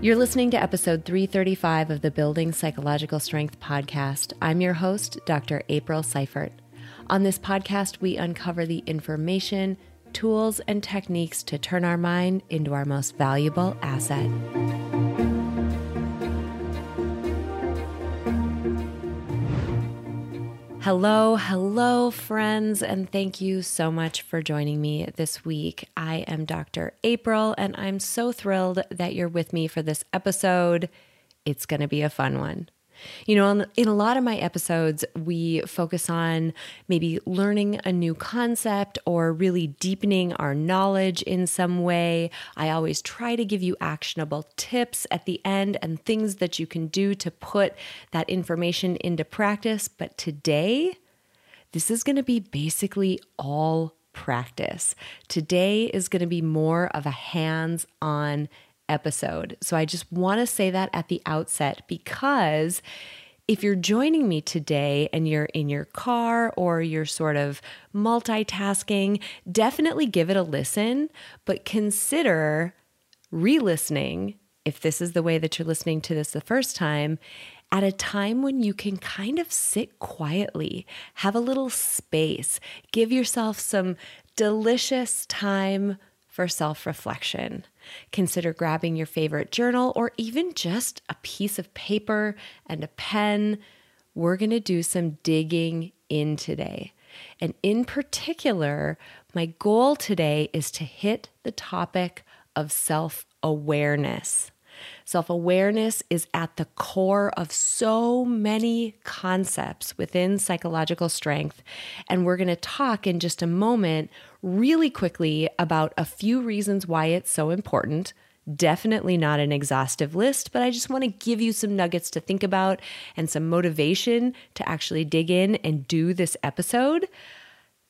You're listening to episode 335 of the Building Psychological Strength podcast. I'm your host, Dr. April Seifert. On this podcast, we uncover the information, tools, and techniques to turn our mind into our most valuable asset. Hello, hello, friends, and thank you so much for joining me this week. I am Dr. April, and I'm so thrilled that you're with me for this episode. It's going to be a fun one. You know, in a lot of my episodes, we focus on maybe learning a new concept or really deepening our knowledge in some way. I always try to give you actionable tips at the end and things that you can do to put that information into practice. But today, this is going to be basically all practice. Today is going to be more of a hands on episode. So I just want to say that at the outset because if you're joining me today and you're in your car or you're sort of multitasking, definitely give it a listen, but consider re listening if this is the way that you're listening to this the first time. At a time when you can kind of sit quietly, have a little space, give yourself some delicious time for self reflection. Consider grabbing your favorite journal or even just a piece of paper and a pen. We're going to do some digging in today. And in particular, my goal today is to hit the topic of self awareness. Self awareness is at the core of so many concepts within psychological strength. And we're going to talk in just a moment, really quickly, about a few reasons why it's so important. Definitely not an exhaustive list, but I just want to give you some nuggets to think about and some motivation to actually dig in and do this episode.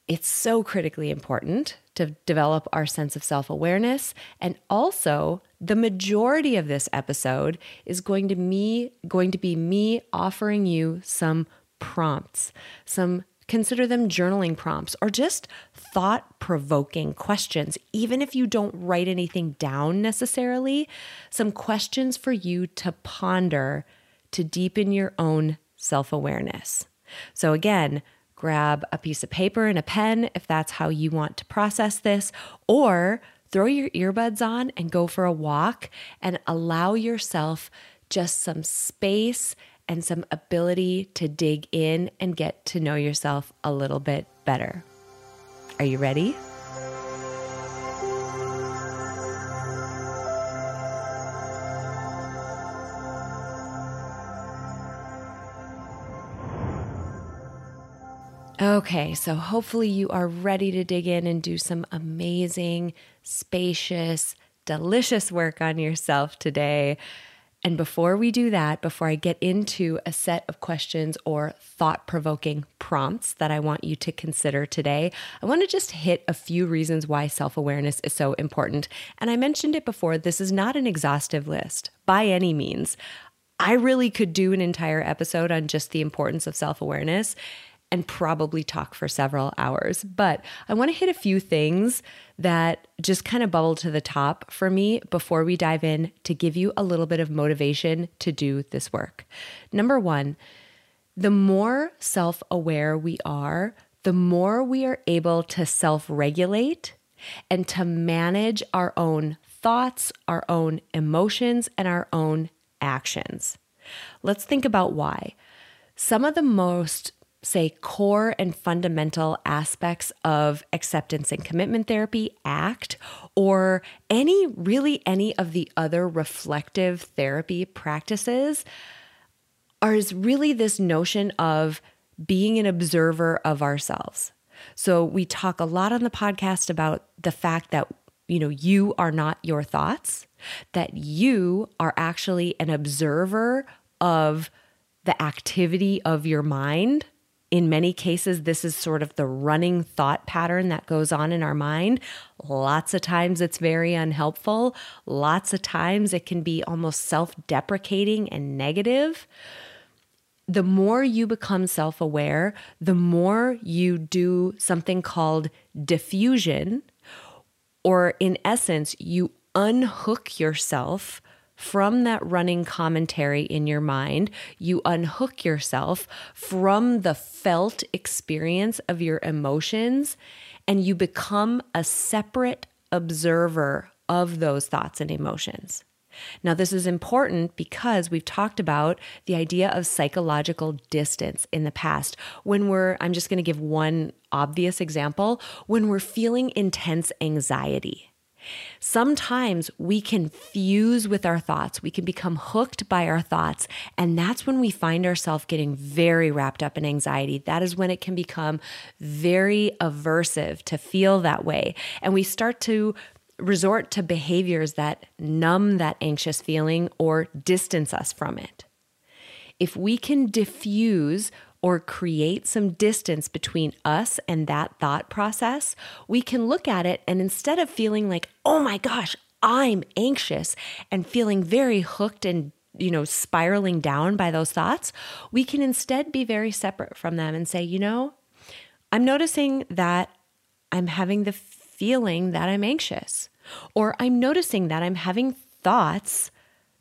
It's so critically important to develop our sense of self awareness. And also, the majority of this episode is going to me going to be me offering you some prompts, some consider them journaling prompts or just thought provoking questions, even if you don't write anything down necessarily, some questions for you to ponder to deepen your own self awareness. So, again, grab a piece of paper and a pen if that's how you want to process this, or throw your earbuds on and go for a walk and allow yourself just some space and some ability to dig in and get to know yourself a little bit better. Are you ready? Okay, so hopefully you are ready to dig in and do some amazing, spacious, delicious work on yourself today. And before we do that, before I get into a set of questions or thought provoking prompts that I want you to consider today, I want to just hit a few reasons why self awareness is so important. And I mentioned it before, this is not an exhaustive list by any means. I really could do an entire episode on just the importance of self awareness and probably talk for several hours. But I want to hit a few things that just kind of bubble to the top for me before we dive in to give you a little bit of motivation to do this work. Number one, the more self aware we are, the more we are able to self regulate and to manage our own thoughts, our own emotions, and our own actions. Let's think about why. Some of the most say, core and fundamental aspects of acceptance and commitment therapy, ACT, or any, really any of the other reflective therapy practices, are is really this notion of being an observer of ourselves. So we talk a lot on the podcast about the fact that you know you are not your thoughts, that you are actually an observer of the activity of your mind in many cases, this is sort of the running thought pattern that goes on in our mind. Lots of times it's very unhelpful. Lots of times it can be almost self deprecating and negative. The more you become self aware, the more you do something called defusion, or in essence, you unhook yourself from that running commentary in your mind. You unhook yourself from the felt experience of your emotions and you become a separate observer of those thoughts and emotions. Now, this is important because we've talked about the idea of psychological distance in the past. When we're, I'm just going to give one obvious example, when we're feeling intense anxiety. Sometimes we can fuse with our thoughts. We can become hooked by our thoughts. And that's when we find ourselves getting very wrapped up in anxiety. That is when it can become very aversive to feel that way. And we start to resort to behaviors that numb that anxious feeling or distance us from it. If we can diffuse or create some distance between us and that thought process, we can look at it and instead of feeling like, oh my gosh, I'm anxious and feeling very hooked and you know, spiraling down by those thoughts, we can instead be very separate from them and say, you know, I'm noticing that I'm having the feeling that I'm anxious, or I'm noticing that I'm having thoughts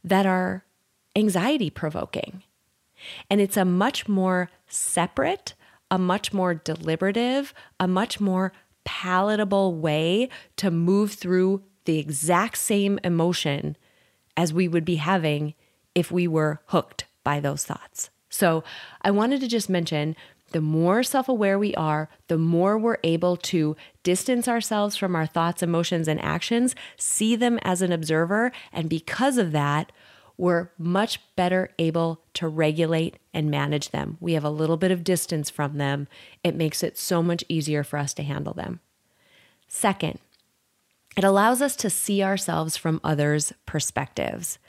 that are anxiety provoking. And it's a much more separate, a much more deliberative, a much more palatable way to move through the exact same emotion as we would be having if we were hooked by those thoughts. So I wanted to just mention the more self aware we are, the more we're able to distance ourselves from our thoughts, emotions, and actions, see them as an observer. And because of that, we're much better able to regulate and manage them. We have a little bit of distance from them. It makes it so much easier for us to handle them. Second, it allows us to see ourselves from others' perspectives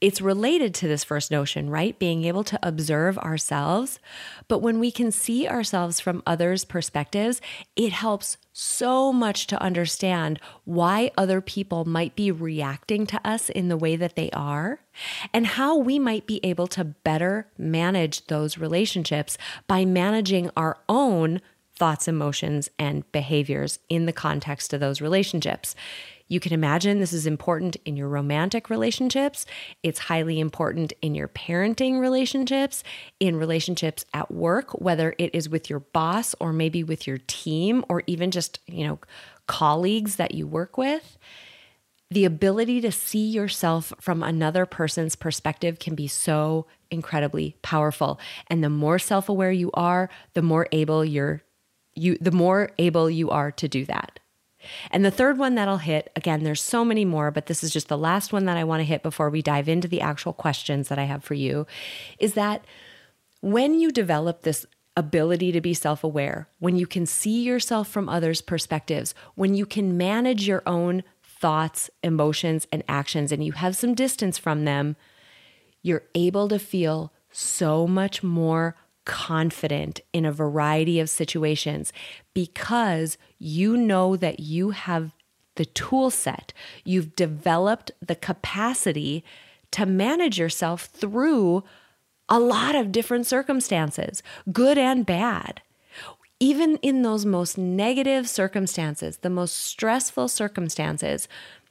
it's related to this first notion, right? Being able to observe ourselves. But when we can see ourselves from others' perspectives, it helps so much to understand why other people might be reacting to us in the way that they are and how we might be able to better manage those relationships by managing our own thoughts, emotions, and behaviors in the context of those relationships. You can imagine this is important in your romantic relationships. It's highly important in your parenting relationships, in relationships at work, whether it is with your boss or maybe with your team or even just, you know, colleagues that you work with. The ability to see yourself from another person's perspective can be so incredibly powerful. And the more self-aware you are, the more able you're you the more able you are to do that. And the third one that I'll hit, again, there's so many more, but this is just the last one that I want to hit before we dive into the actual questions that I have for you, is that when you develop this ability to be self aware, when you can see yourself from others' perspectives, when you can manage your own thoughts, emotions, and actions, and you have some distance from them, you're able to feel so much more confident in a variety of situations because you know that you have the tool set, you've developed the capacity to manage yourself through a lot of different circumstances, good and bad. Even in those most negative circumstances, the most stressful circumstances,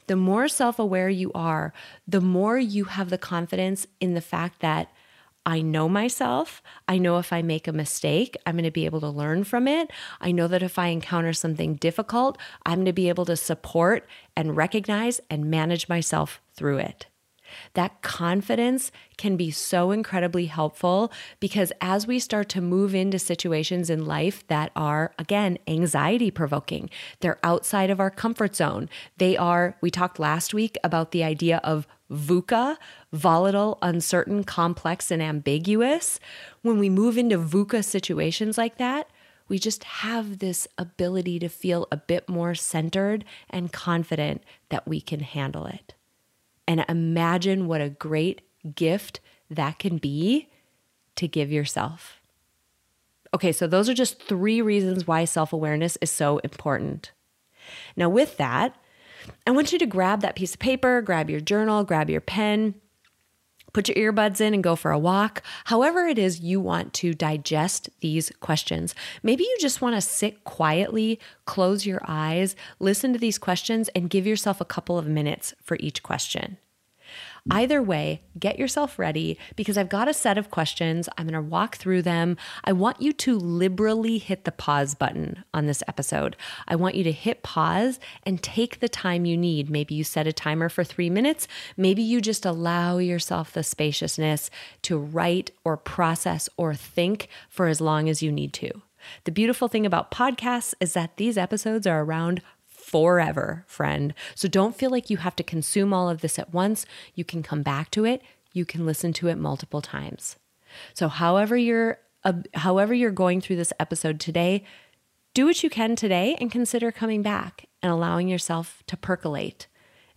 the more self aware you are, the more you have the confidence in the fact that I know myself. I know if I make a mistake, I'm going to be able to learn from it. I know that if I encounter something difficult, I'm going to be able to support and recognize and manage myself through it. That confidence can be so incredibly helpful because as we start to move into situations in life that are, again, anxiety provoking, they're outside of our comfort zone. They are, we talked last week about the idea of VUCA, volatile, uncertain, complex, and ambiguous, when we move into VUCA situations like that, we just have this ability to feel a bit more centered and confident that we can handle it. And imagine what a great gift that can be to give yourself. Okay, so those are just three reasons why self awareness is so important. Now, with that, I want you to grab that piece of paper, grab your journal, grab your pen, put your earbuds in and go for a walk. However, it is you want to digest these questions. Maybe you just want to sit quietly, close your eyes, listen to these questions, and give yourself a couple of minutes for each question. Either way, get yourself ready because I've got a set of questions. I'm going to walk through them. I want you to liberally hit the pause button on this episode. I want you to hit pause and take the time you need. Maybe you set a timer for three minutes. Maybe you just allow yourself the spaciousness to write or process or think for as long as you need to. The beautiful thing about podcasts is that these episodes are around forever, friend. So don't feel like you have to consume all of this at once. You can come back to it. You can listen to it multiple times. So however you're uh, however you're going through this episode today, do what you can today and consider coming back and allowing yourself to percolate.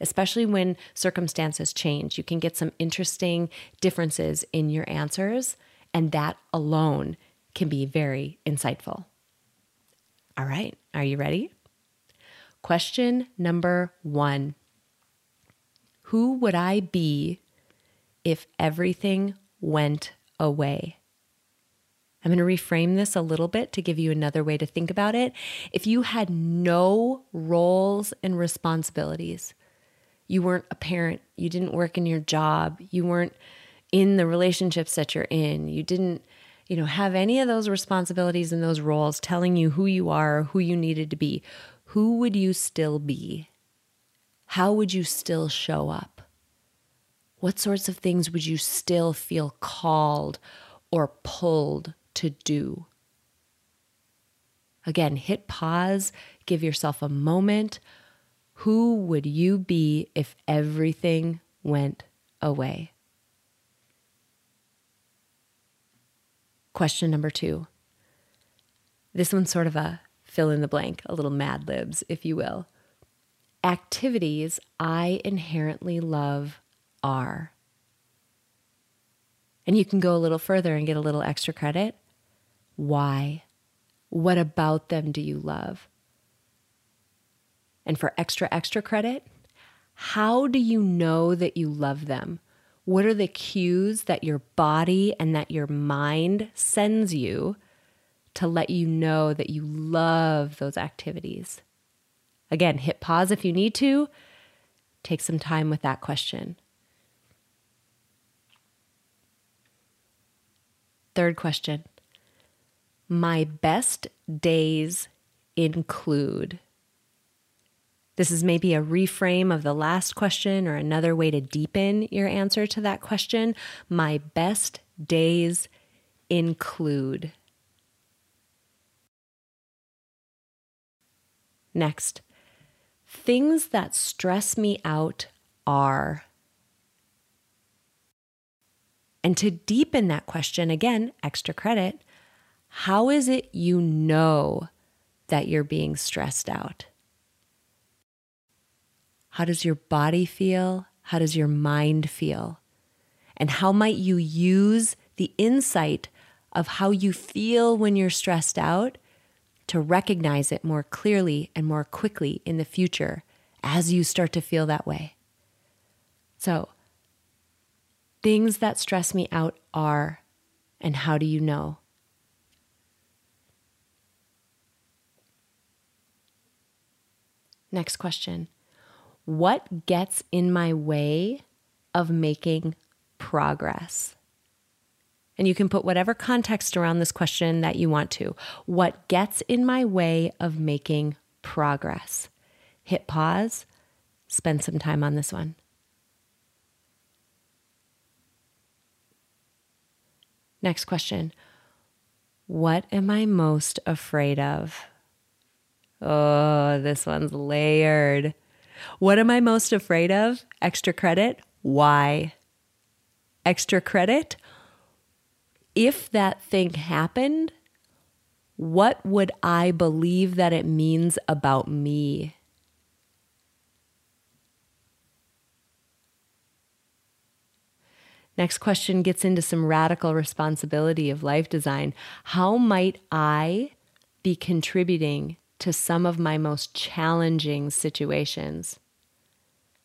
Especially when circumstances change, you can get some interesting differences in your answers, and that alone can be very insightful. All right, are you ready? Question number one Who would I be if everything went away? I'm going to reframe this a little bit to give you another way to think about it. If you had no roles and responsibilities, you weren't a parent, you didn't work in your job, you weren't in the relationships that you're in, you didn't, you know, have any of those responsibilities and those roles telling you who you are, who you needed to be who would you still be? How would you still show up? What sorts of things would you still feel called or pulled to do? Again, hit pause, give yourself a moment. Who would you be if everything went away? Question number two. This one's sort of a fill in the blank, a little mad libs, if you will. Activities I inherently love are. And you can go a little further and get a little extra credit. Why? What about them do you love? And for extra, extra credit, how do you know that you love them? What are the cues that your body and that your mind sends you to let you know that you love those activities. Again, hit pause if you need to. Take some time with that question. Third question My best days include. This is maybe a reframe of the last question or another way to deepen your answer to that question. My best days include. Next, things that stress me out are. And to deepen that question, again, extra credit, how is it you know that you're being stressed out? How does your body feel? How does your mind feel? And how might you use the insight of how you feel when you're stressed out to recognize it more clearly and more quickly in the future as you start to feel that way. So, things that stress me out are, and how do you know? Next question What gets in my way of making progress? And you can put whatever context around this question that you want to. What gets in my way of making progress? Hit pause, spend some time on this one. Next question What am I most afraid of? Oh, this one's layered. What am I most afraid of? Extra credit. Why? Extra credit if that thing happened, what would I believe that it means about me? Next question gets into some radical responsibility of life design. How might I be contributing to some of my most challenging situations?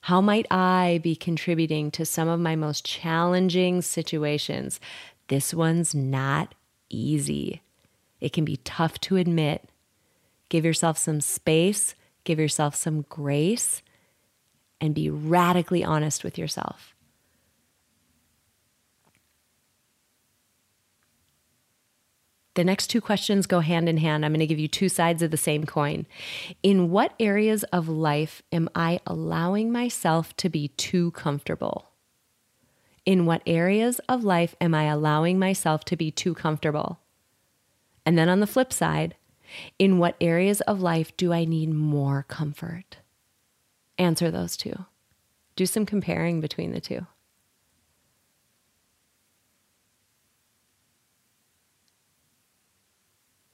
How might I be contributing to some of my most challenging situations? This one's not easy. It can be tough to admit. Give yourself some space, give yourself some grace, and be radically honest with yourself. The next two questions go hand in hand. I'm going to give you two sides of the same coin. In what areas of life am I allowing myself to be too comfortable? In what areas of life am I allowing myself to be too comfortable? And then on the flip side, in what areas of life do I need more comfort? Answer those two. Do some comparing between the two.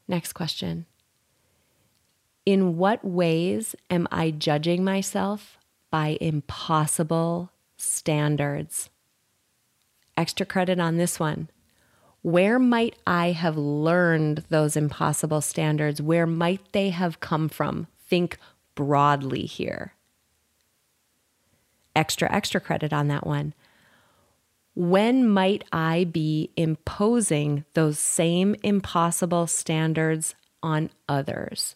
Next question. In what ways am I judging myself by impossible standards? Extra credit on this one. Where might I have learned those impossible standards? Where might they have come from? Think broadly here. Extra, extra credit on that one. When might I be imposing those same impossible standards on others?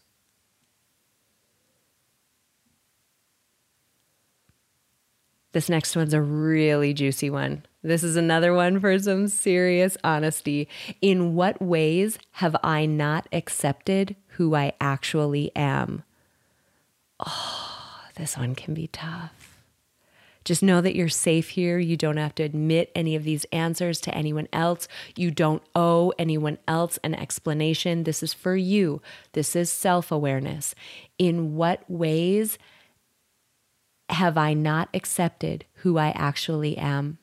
This next one's a really juicy one. This is another one for some serious honesty. In what ways have I not accepted who I actually am? Oh, this one can be tough. Just know that you're safe here. You don't have to admit any of these answers to anyone else. You don't owe anyone else an explanation. This is for you. This is self awareness. In what ways have I not accepted who I actually am?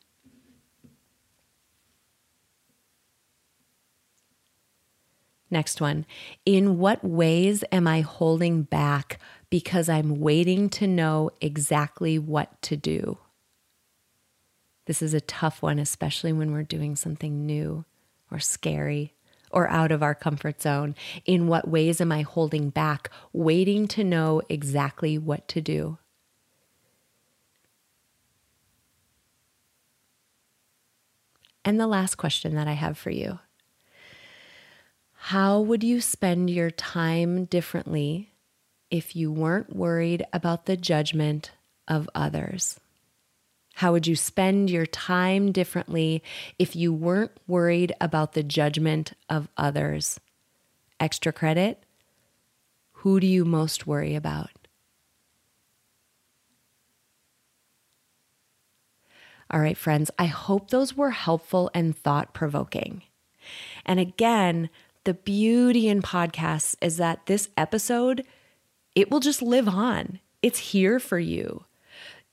Next one. In what ways am I holding back because I'm waiting to know exactly what to do. This is a tough one, especially when we're doing something new or scary or out of our comfort zone. In what ways am I holding back, waiting to know exactly what to do? And the last question that I have for you How would you spend your time differently if you weren't worried about the judgment of others? How would you spend your time differently if you weren't worried about the judgment of others? Extra credit? Who do you most worry about? All right, friends, I hope those were helpful and thought provoking. And again, the beauty in podcasts is that this episode it will just live on. It's here for you.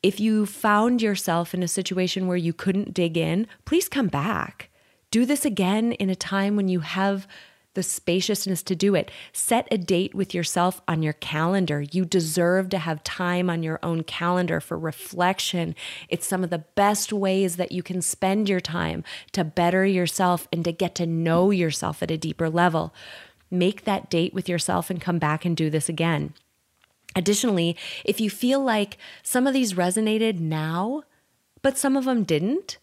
If you found yourself in a situation where you couldn't dig in, please come back. Do this again in a time when you have the spaciousness to do it. Set a date with yourself on your calendar. You deserve to have time on your own calendar for reflection. It's some of the best ways that you can spend your time to better yourself and to get to know yourself at a deeper level. Make that date with yourself and come back and do this again. Additionally, if you feel like some of these resonated now, but some of them didn't,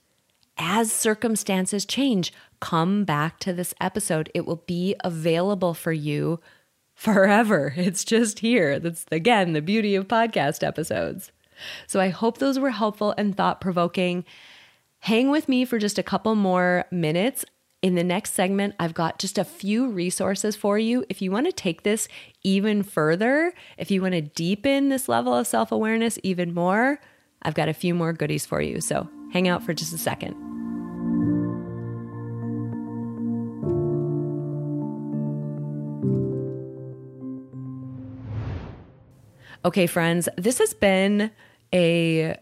as circumstances change, come back to this episode. It will be available for you forever. It's just here. That's again the beauty of podcast episodes. So I hope those were helpful and thought provoking. Hang with me for just a couple more minutes. In the next segment, I've got just a few resources for you. If you want to take this even further, if you want to deepen this level of self awareness even more, I've got a few more goodies for you. So hang out for just a second. Okay, friends, this has been a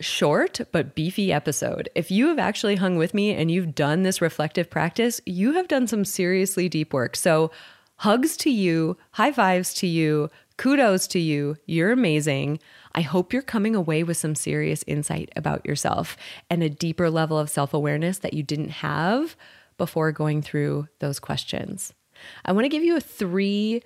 short but beefy episode. If you have actually hung with me and you've done this reflective practice, you have done some seriously deep work. So, hugs to you, high fives to you, kudos to you. You're amazing. I hope you're coming away with some serious insight about yourself and a deeper level of self awareness that you didn't have before going through those questions. I want to give you a three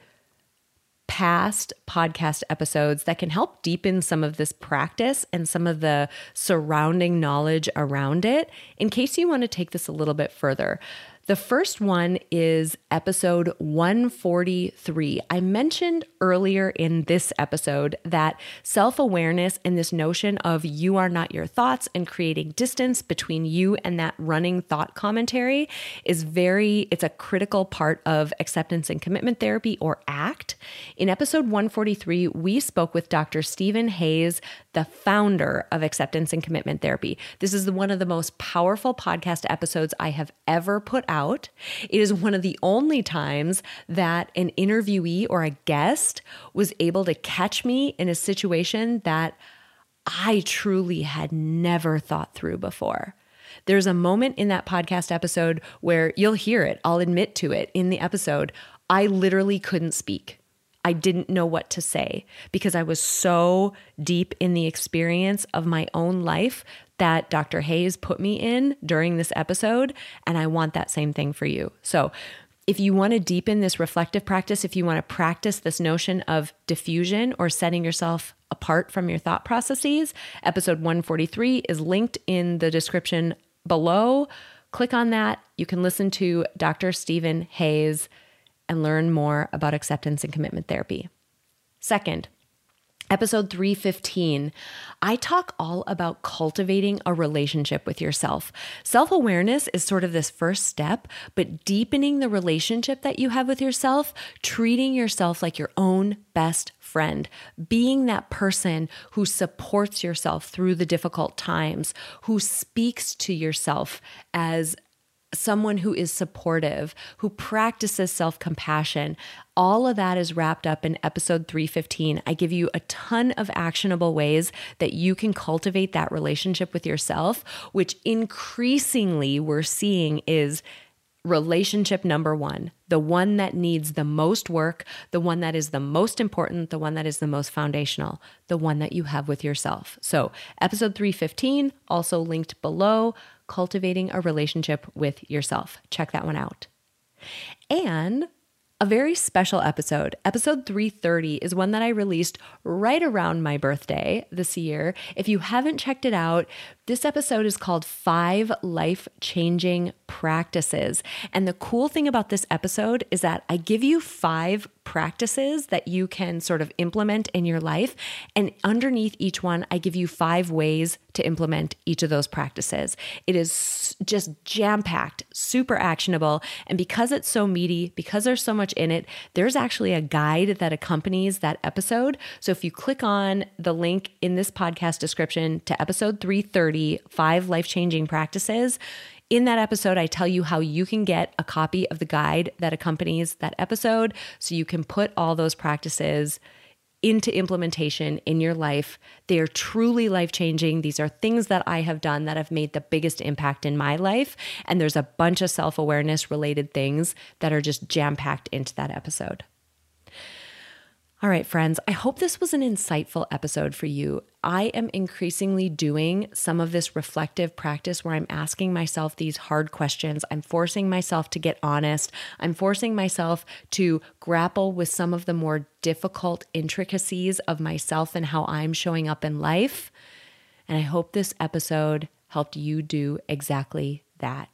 past podcast episodes that can help deepen some of this practice and some of the surrounding knowledge around it in case you want to take this a little bit further. The first one is episode 143. I mentioned earlier in this episode that self awareness and this notion of you are not your thoughts and creating distance between you and that running thought commentary is very, it's a critical part of acceptance and commitment therapy or ACT. In episode 143, we spoke with Dr. Stephen Hayes, the founder of acceptance and commitment therapy. This is one of the most powerful podcast episodes I have ever put out. It is one of the only times that an interviewee or a guest was able to catch me in a situation that I truly had never thought through before. There's a moment in that podcast episode where you'll hear it. I'll admit to it in the episode. I literally couldn't speak. I didn't know what to say because I was so deep in the experience of my own life that Dr. Hayes put me in during this episode. And I want that same thing for you. So, if you want to deepen this reflective practice, if you want to practice this notion of defusion or setting yourself apart from your thought processes, episode 143 is linked in the description below. Click on that. You can listen to Dr. Stephen Hayes and learn more about acceptance and commitment therapy. Second, Episode 315, I talk all about cultivating a relationship with yourself. Self awareness is sort of this first step, but deepening the relationship that you have with yourself, treating yourself like your own best friend, being that person who supports yourself through the difficult times, who speaks to yourself as someone who is supportive, who practices self compassion. All of that is wrapped up in episode 315. I give you a ton of actionable ways that you can cultivate that relationship with yourself, which increasingly we're seeing is relationship number one, the one that needs the most work, the one that is the most important, the one that is the most foundational, the one that you have with yourself. So, episode 315, also linked below cultivating a relationship with yourself. Check that one out. And a very special episode. Episode 330 is one that I released right around my birthday this year. If you haven't checked it out, this episode is called Five Life Changing Practices. And the cool thing about this episode is that I give you five practices that you can sort of implement in your life. And underneath each one, I give you five ways to implement each of those practices. It is just jam packed, super actionable. And because it's so meaty, because there's so much in it, there's actually a guide that accompanies that episode. So if you click on the link in this podcast description to episode 330, Five Life Changing Practices. In that episode, I tell you how you can get a copy of the guide that accompanies that episode so you can put all those practices into implementation in your life. They are truly life changing. These are things that I have done that have made the biggest impact in my life. And there's a bunch of self awareness related things that are just jam packed into that episode. All right, friends, I hope this was an insightful episode for you. I am increasingly doing some of this reflective practice where I'm asking myself these hard questions. I'm forcing myself to get honest. I'm forcing myself to grapple with some of the more difficult intricacies of myself and how I'm showing up in life. And I hope this episode helped you do exactly that.